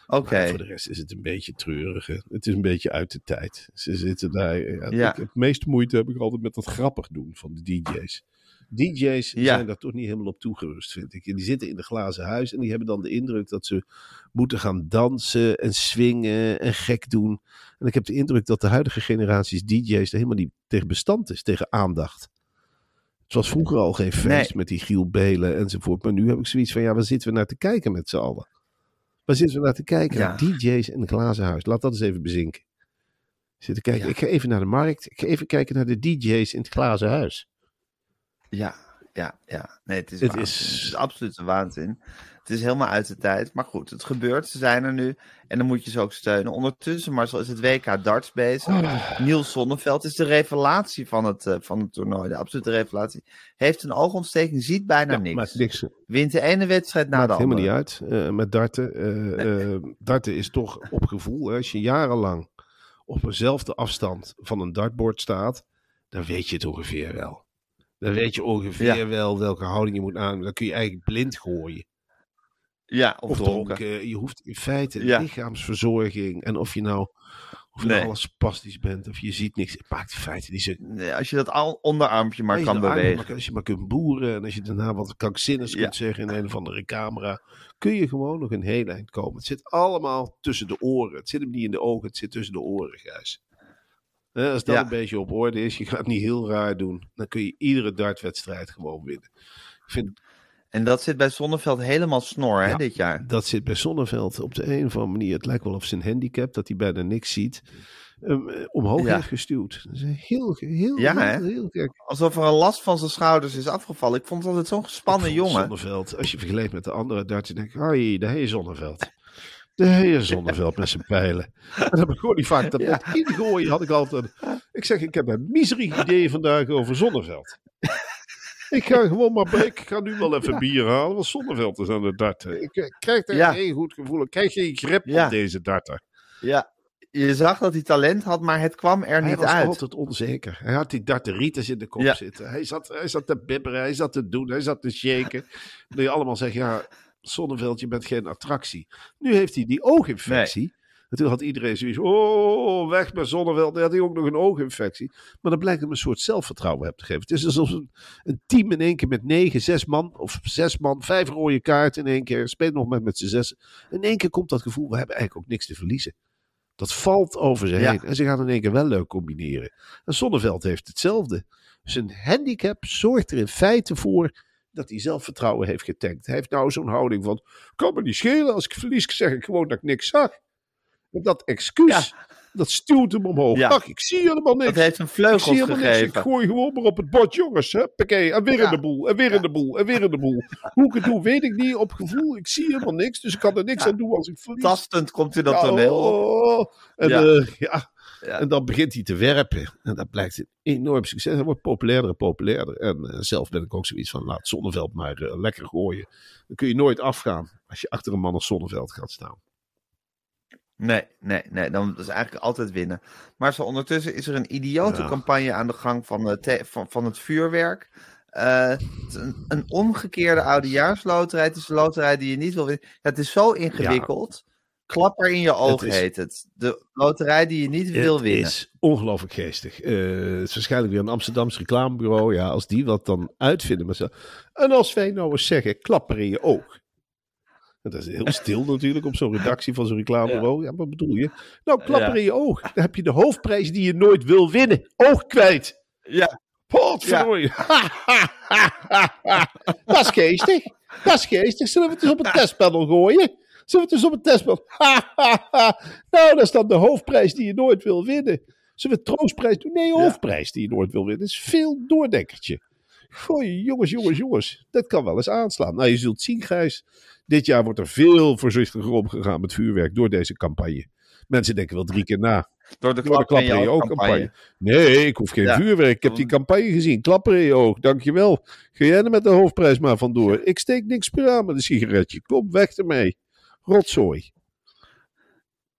Oké. Voor de rest is het een beetje treurig. hè. Het is een beetje uit de tijd. Ze zitten daar. Ja, Ja. Ik, het meeste moeite heb ik altijd met dat grappig doen van de DJ's. DJ's Ja. zijn daar toch niet helemaal op toegerust, vind ik. Die zitten in de glazen huis en die hebben dan de indruk dat ze moeten gaan dansen en swingen en gek doen. En ik heb de indruk dat de huidige generaties DJ's er helemaal niet tegen bestand is, tegen aandacht. Het was vroeger al geen feest Nee. met die Giel Belen enzovoort. Maar nu heb ik zoiets van, ja, waar zitten we naar te kijken met z'n allen? Waar zitten we naar te kijken? Ja. Naar DJ's in een glazen huis. Laat dat eens even bezinken. Zitten kijken. Ja. Ik ga even naar de markt. Ik ga even kijken naar de DJ's in het glazen huis. Ja, ja, ja. Nee, het is, Het is- het is absoluut een waanzin. Het is helemaal uit de tijd. Maar goed, het gebeurt. Ze zijn er nu. En dan moet je ze ook steunen. Ondertussen, Marcel, is het WK darts bezig. Oh. Niels Zonneveld is de revelatie van het, eh, van het toernooi. De absolute revelatie. Heeft een oogontsteking, ziet bijna Ja, niks. maakt niks. Wint de ene wedstrijd na Maakt de helemaal andere. niet uit. eh, met darten. Eh, darten is toch op gevoel. Hè? Als je jarenlang op eenzelfde afstand van een dartboard staat, dan weet je het ongeveer wel. Dan weet je ongeveer Ja. wel welke houding je moet aan. Dan kun je eigenlijk blind gooien. Ja, of, Of dronken. dronken. Je hoeft in feite Ja. lichaamsverzorging. En of je nou, of je Nee. nou alles spastisch bent of je ziet niks. Het maakt in feite niet zo. Nee, Als je dat al onderarmpje maar kan bewegen. maar- als je maar kunt boeren en als je daarna wat krankzinnigs Ja. kunt zeggen in een of andere camera, kun je gewoon nog een heel eind komen. Het zit allemaal tussen de oren. Het zit hem niet in de ogen, het zit tussen de oren, Gijs. Als dat Ja. een beetje op orde is, je gaat het niet heel raar doen, dan kun je iedere dartwedstrijd gewoon winnen. Ik vind, En dat zit bij Zonneveld helemaal snor, hè, Ja. dit jaar. dat zit bij Zonneveld op de een of andere manier. Het lijkt wel of zijn handicap, dat hij bijna niks ziet, eh, omhoog Ja. heeft gestuurd. Dat is een heel, heel, Ja, heel, heel gek. Alsof er een last van zijn schouders is afgevallen. Ik vond het altijd zo'n gespannen jongen. Zonneveld, als je vergelijkt met de andere darten, denk ik, hoi, de heer Zonneveld. De heer Zonneveld met zijn pijlen. En dan begon hij vaak dat met ingooien had ik altijd. Ik zeg, ik heb een miserie idee vandaag over Zonneveld. Ik ga gewoon maar, ik ga nu wel even bier halen, want Zonneveld is aan de darten. Ik eh, krijg daar Ja. geen goed gevoel. Ik krijg geen grip Ja. op deze darter. Ja, je zag dat hij talent had, maar het kwam er Hij niet was uit. altijd onzeker. Hij had die darteritis in de kop Ja. zitten. Hij zat, hij zat te bibberen, hij zat te doen, hij zat te shaken. Dat je allemaal zegt, ja, Zonneveld, je bent geen attractie. Nu heeft hij die ooginfectie. En toen had iedereen zoiets, oh, weg met Zonneveld. Dan had hij ook nog een ooginfectie. Maar dan blijkt hem een soort zelfvertrouwen hebben te geven. Het is alsof een, een team in één keer met negen, zes man, of zes man, vijf rode kaarten in één keer. Speelt nog met, met z'n zes. In één keer komt dat gevoel, we hebben eigenlijk ook niks te verliezen. Dat valt over ze Ja. heen. En ze gaan in één keer wel leuk combineren. En Zonneveld heeft hetzelfde. Zijn handicap zorgt er in feite voor dat hij zelfvertrouwen heeft getankt. Hij heeft nou zo'n houding van, kan me niet schelen. Als ik verlies, zeg ik gewoon dat ik niks zag. En dat excuus, dat stuwt hem omhoog. Ja. Ach, ik zie helemaal niks. Dat heeft hem Ik zie vleugels helemaal niks. Ik gegeven. gooi gewoon maar op het bord, jongens. Huppakee. En weer in de boel. En weer in de boel. En weer in de boel. Hoe ik het doe, weet ik niet. Op gevoel. Ik zie helemaal niks. Dus ik kan er niks aan doen als ik verlies. Tastend komt hij dat toneel oh. En, Ja. ja. Ja. En dan begint hij te werpen. En dat blijkt een enorm succes. Hij wordt populairder en populairder. En eh, zelf ben ik ook zoiets van, laat Zonneveld maar eh, lekker gooien. Dan kun je nooit afgaan als je achter een man als Zonneveld gaat staan. Nee, nee, nee. Dan is eigenlijk altijd winnen. Maar zo ondertussen is er een idiote Ja. campagne aan de gang van, de te- van, van het vuurwerk. Eh, het een, een omgekeerde oudejaarsloterij. Het is een loterij die je niet wil winnen. Ja, het is zo ingewikkeld. Klapper in je oog is- heet het. De loterij die je niet wil het winnen. is ongelooflijk geestig. Eh, het is waarschijnlijk weer een Amsterdams reclamebureau. Ja, als die wat dan uitvinden. Maar zo. En als wij nou eens zeggen, klapper in je oog. En Dat is heel stil natuurlijk op zo'n redactie van zo'n reclamebureau. Ja, wat bedoel je? Nou, klapper Ja. in je oog. Dan heb je de hoofdprijs die je nooit wil winnen. Oog kwijt. Ja, Potverdorie. Dat is geestig. Dat is geestig. Zullen we het eens op een testpanel gooien? Zullen we het eens op een testpanel? nou, dat is dan de hoofdprijs die je nooit wil winnen. Zullen we troostprijs doen? Nee, hoofdprijs die je nooit wil winnen. Dat is veel doordekkertje. Gooi, jongens, jongens, jongens. Dat kan wel eens aanslaan. Nou, je zult zien, Gijs. Dit jaar wordt er veel voorzichtiger omgegaan met vuurwerk door deze campagne. Mensen denken wel drie keer na. Door de Door de klap in je klapper in je oog campagne. campagne. Nee, ik hoef geen Ja. vuurwerk. Ik heb die campagne gezien. Klapper in je oog. Dankjewel. Ga jij er met de hoofdprijs maar vandoor. Ik steek niks meer aan met een sigaretje. Kom, weg ermee. Rotzooi.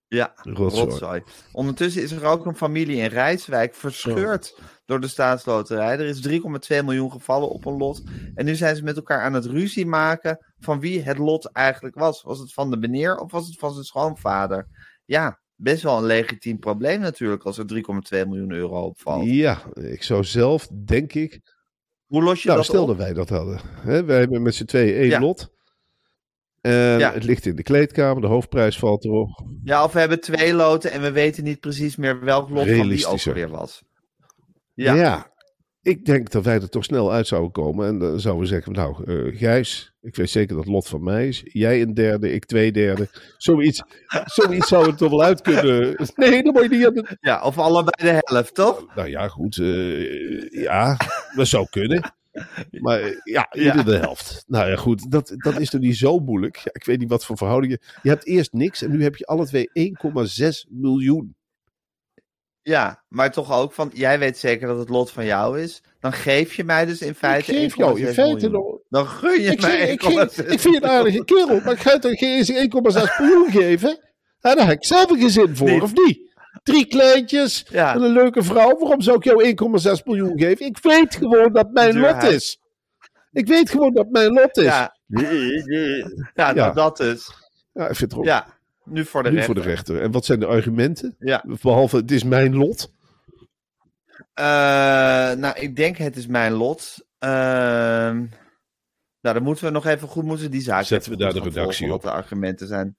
Ja, Rotzooi. rotzooi. Ondertussen is er ook een familie in Rijswijk verscheurd door de staatsloterij. Er is 3,2 miljoen gevallen op een lot. En nu zijn ze met elkaar aan het ruzie maken van wie het lot eigenlijk was. Was het van de meneer of was het van zijn schoonvader? Ja, best wel een legitiem probleem natuurlijk als er 3,2 miljoen euro opvalt. Ja, ik zou zelf, denk ik... Hoe los je Nou, dat stel op? dat wij dat hadden. Hè, wij hebben met z'n tweeën één Ja. lot. En Ja. het ligt in de kleedkamer. De hoofdprijs valt erop. Ja, of we hebben twee loten en we weten niet precies meer welk lot van wie ook weer was. Ja. Ja. ik denk dat wij er toch snel uit zouden komen. En dan zouden we zeggen, nou, eh, Gijs, ik weet zeker dat het lot van mij is. Jij een derde, ik twee derde. Zoiets, zoiets zou het toch wel uit kunnen. Nee, dan moet je niet aan de... Ja, of allebei de helft, toch? Nou ja, goed. eh, ja, dat zou kunnen. Maar eh, ja, ieder Ja. de helft. Nou ja, goed. Dat, dat is toch niet zo moeilijk. Ja, ik weet niet wat voor verhoudingen. Je hebt eerst niks en nu heb je alle twee 1,6 miljoen. Ja, maar toch ook van, jij weet zeker dat het lot van jou is. Dan geef je mij dus in Ik feite geef jou in 1,6 feite nog... Dan gun je Ik, mij ik, ik, 1,6 ik vind je een aardige kerel, maar ik ga je toch geen eens 1,6 miljoen geven? Daar heb ik zelf een gezin voor, Niet. of niet? Drie kleintjes Ja. en een leuke vrouw. Waarom zou ik jou 1,6 miljoen geven? Ik weet gewoon dat mijn Duur lot huis. is. Ik weet gewoon dat mijn lot is. Ja, nou, dat dus. Ja, ik vind het ook Ja, nu voor de nu rechter. voor de rechter. En wat zijn de argumenten? Ja. Behalve, het is mijn lot. Eh, nou, ik denk het is mijn lot. Ehm, nou, dan moeten we nog even goed moeten die zaak Zetten we daar de redactie op. Wat de argumenten zijn.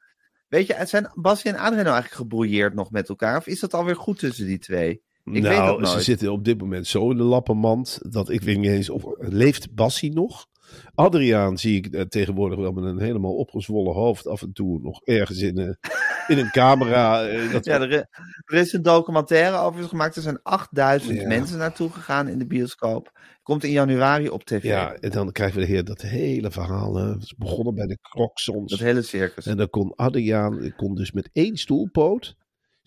Weet je, zijn Basje en Adrien nou eigenlijk gebrouilleerd nog met elkaar? Of is dat alweer goed tussen die twee? Ik weet nou, dat ze zitten op dit moment zo in de lappenmand dat ik weet niet eens of leeft Bassie nog. Adriaan zie ik eh, tegenwoordig wel met een helemaal opgezwollen hoofd af en toe nog ergens in, eh, in een camera. eh, dat Ja, er, er is een documentaire over gemaakt. Er zijn 8000 Ja. mensen naartoe gegaan in de bioscoop. Komt in januari op tv. Ja, en dan krijgen we de heer dat hele verhaal. Het is begonnen bij de Crocsons. Dat hele circus. En dan kon Adriaan kon dus met één stoelpoot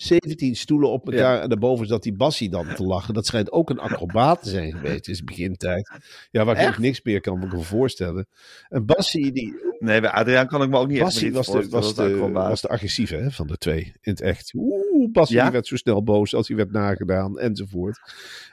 17 stoelen op elkaar. En daarboven zat die Bassie dan te lachen. Dat schijnt ook een acrobaat te zijn geweest in zijn begintijd. Ja, waar ik Echt? niks meer kan me voorstellen. En Bassie, die, Nee, bij Adriaan kan ik me ook niet echt Bassie meer was de, was, de, was de agressieve hè, van de twee in het echt. Oeh, Bassie Ja? werd zo snel boos als hij werd nagedaan enzovoort.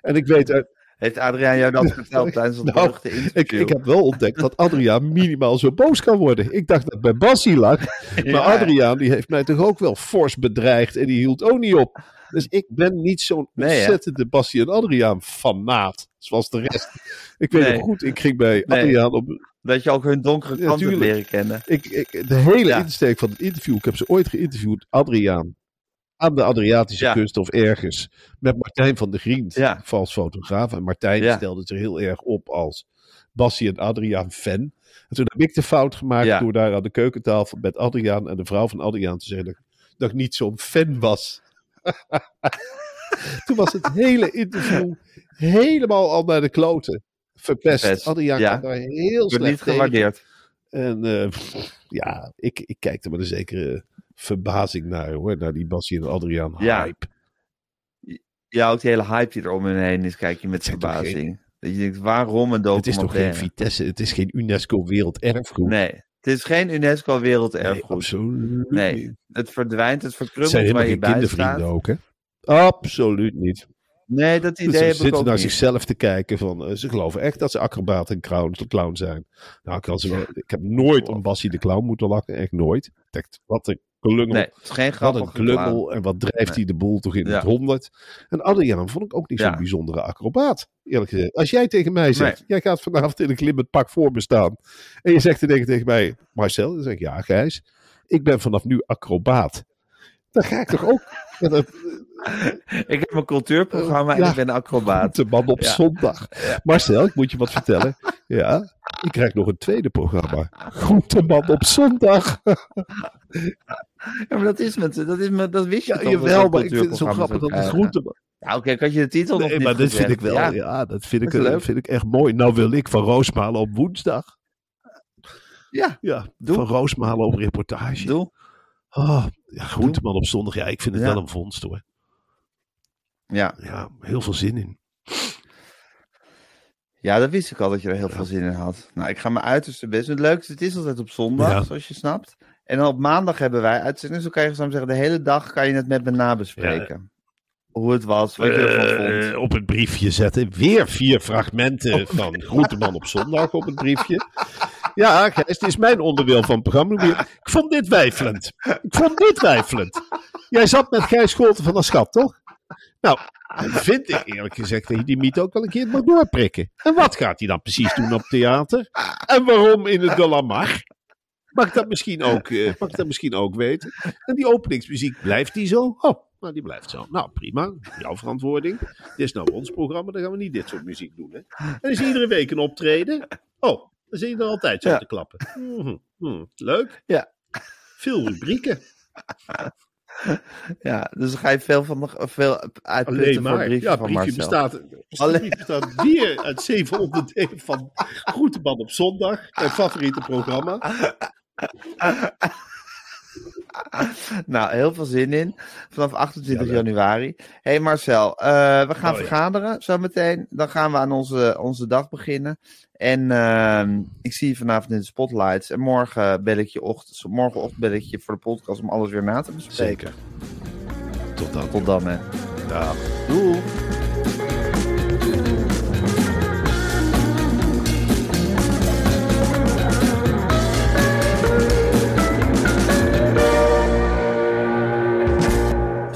En ik weet uit, Heeft Adriaan jou dat verteld tijdens dat Nou, interview? Ik, ik heb wel ontdekt dat Adriaan minimaal zo boos kan worden. Ik dacht dat het bij Bassie lag. Maar Ja. Adriaan die heeft mij toch ook wel fors bedreigd. En die hield ook niet op. Dus ik ben niet zo'n Nee, ontzettende Bassie en Adriaan fanaat. Zoals de rest. Ik weet Nee. nog goed, ik ging bij Nee. Adriaan op... Dat je ook hun donkere Ja, kant hebt tuurlijk. leren kennen. Ik, ik, de hele Ja. insteek van het interview. Ik heb ze ooit geïnterviewd. Adriaan. Aan de Adriatische Ja. kust of ergens. Met Martijn van der Griend. Ja. Vals fotograaf. En Martijn Ja. stelde zich heel erg op als Bassie en Adriaan fan. En toen heb ik de fout gemaakt door daar aan de keukentafel met Adriaan en de vrouw van Adriaan te zeggen dat, ik- dat ik niet zo'n fan was. toen was het hele interview helemaal al naar de kloten. Verpest. Verpest, Adriaan ja. daar heel slecht niet gewaardeerd. En eh, ja, ik, ik kijk er met een zekere verbazing naar hoor. Naar die Bassie en Adriaan Ja. hype. Ja, ook die hele hype die er om hen heen is, kijk je met verbazing. Dat je denkt, waarom een Het is toch geen documentaire? Vitesse, het is geen UNESCO werelderfgoed. Nee, het is geen UNESCO Nee, werelderfgoed. absoluut Nee. niet. het verdwijnt, het zijn verkrummelt waar je bij kindervrienden staat. ook hè. Absoluut niet. Nee, dat Dus idee ze heb ik zitten ook naar niet. zichzelf te kijken van, eh, ze geloven echt dat ze acrobaat en clown, clown zijn. Nou, ik, ze wel, ik heb nooit om Bassie de clown moeten lachen, echt nooit. Ik dacht, wat een klungel. Nee, het is geen Wat grappig een klungel en wat drijft hij de boel toch in Ja. het honderd. En Adriaan vond ik ook niet Ja. zo'n bijzondere acrobaat, eerlijk gezegd. Als jij tegen mij zegt, jij gaat vanavond in een klimmend pak voor me staan. En je zegt dan tegen mij, Marcel, dan zeg ik, ja Gijs, ik ben vanaf nu acrobaat. Dan ga ik toch ook een Ik heb een cultuurprogramma en Ja. ik ben acrobaat. groente man op zondag. Marcel, ik moet je wat vertellen. Ja, ik krijg nog een tweede programma. Groenteman op zondag. Ja, maar dat is met, dat is met, dat wist je Ja, toch? dat jawel, zo'n maar ik vind het zo grappig dat het krijgen. groenteman... Nou, oké, had je de titel nog Nee, niet maar dat vind ik wel. Ja. Ja, dat vind ik, Dat eh, vind ik echt mooi. Nou wil ik van Roosmalen op woensdag. Ja, Ja, Doe. van Roosmalen op reportage. doe. Oh, ja, Groenteman op zondag. Ja, ik vind het Ja. wel een vondst hoor. Ja. Ja, heel veel zin in. ja, dat wist ik al dat je er heel veel zin in had. Nou, ik ga mijn uiterste best. Het leukste, het is altijd op zondag, Ja. zoals je snapt. En dan op maandag hebben wij uitzending. Dus dan kan je samen zeggen, de hele dag kan je het met me nabespreken. Hoe het was, wat je ervan Eh, vond. op het briefje zetten. Weer vier fragmenten van Groenteman op zondag op het briefje. Ja, Gijs, het is mijn onderdeel van het programma. Ik vond dit wijfelend. Ik vond dit wijfelend. Jij zat met Gijs Scholten van der Schat, toch? Nou, vind ik eerlijk gezegd dat je die mythe ook wel een keer mag doorprikken. En wat gaat hij dan precies doen op theater? En waarom in het De La Mar? Mag ik dat misschien ook, eh, mag ik dat misschien ook weten? En die openingsmuziek, blijft die zo? Oh, nou die blijft zo. Nou, prima. Jouw verantwoording. Dit is nou ons programma, dan gaan we niet dit soort muziek doen. Hè? En is iedere week een optreden? Oh, dan zit je er altijd zo Ja. te klappen. Mhm, mhm, Leuk. Ja. Veel rubrieken. Ja, dus dan ga je veel, van de, veel uitpunten Alleen maar. briefje Ja, van briefje bestaat, Alleen- bestaat weer uit zeven onderdelen van Groenteman op zondag. Mijn favoriete programma. Nou, heel veel zin in. Vanaf 28 Ja, leuk. januari. hey Marcel, eh, we gaan Oh, ja. vergaderen zometeen. Dan gaan we aan onze, onze dag beginnen. En ehm, ik zie je vanavond in de spotlights. En morgen bel ik je ochtend, morgenochtend bel ik je voor de podcast om alles weer na te bespreken. Zeker. Tot dan. Tot dan, hè. Ja. Doei.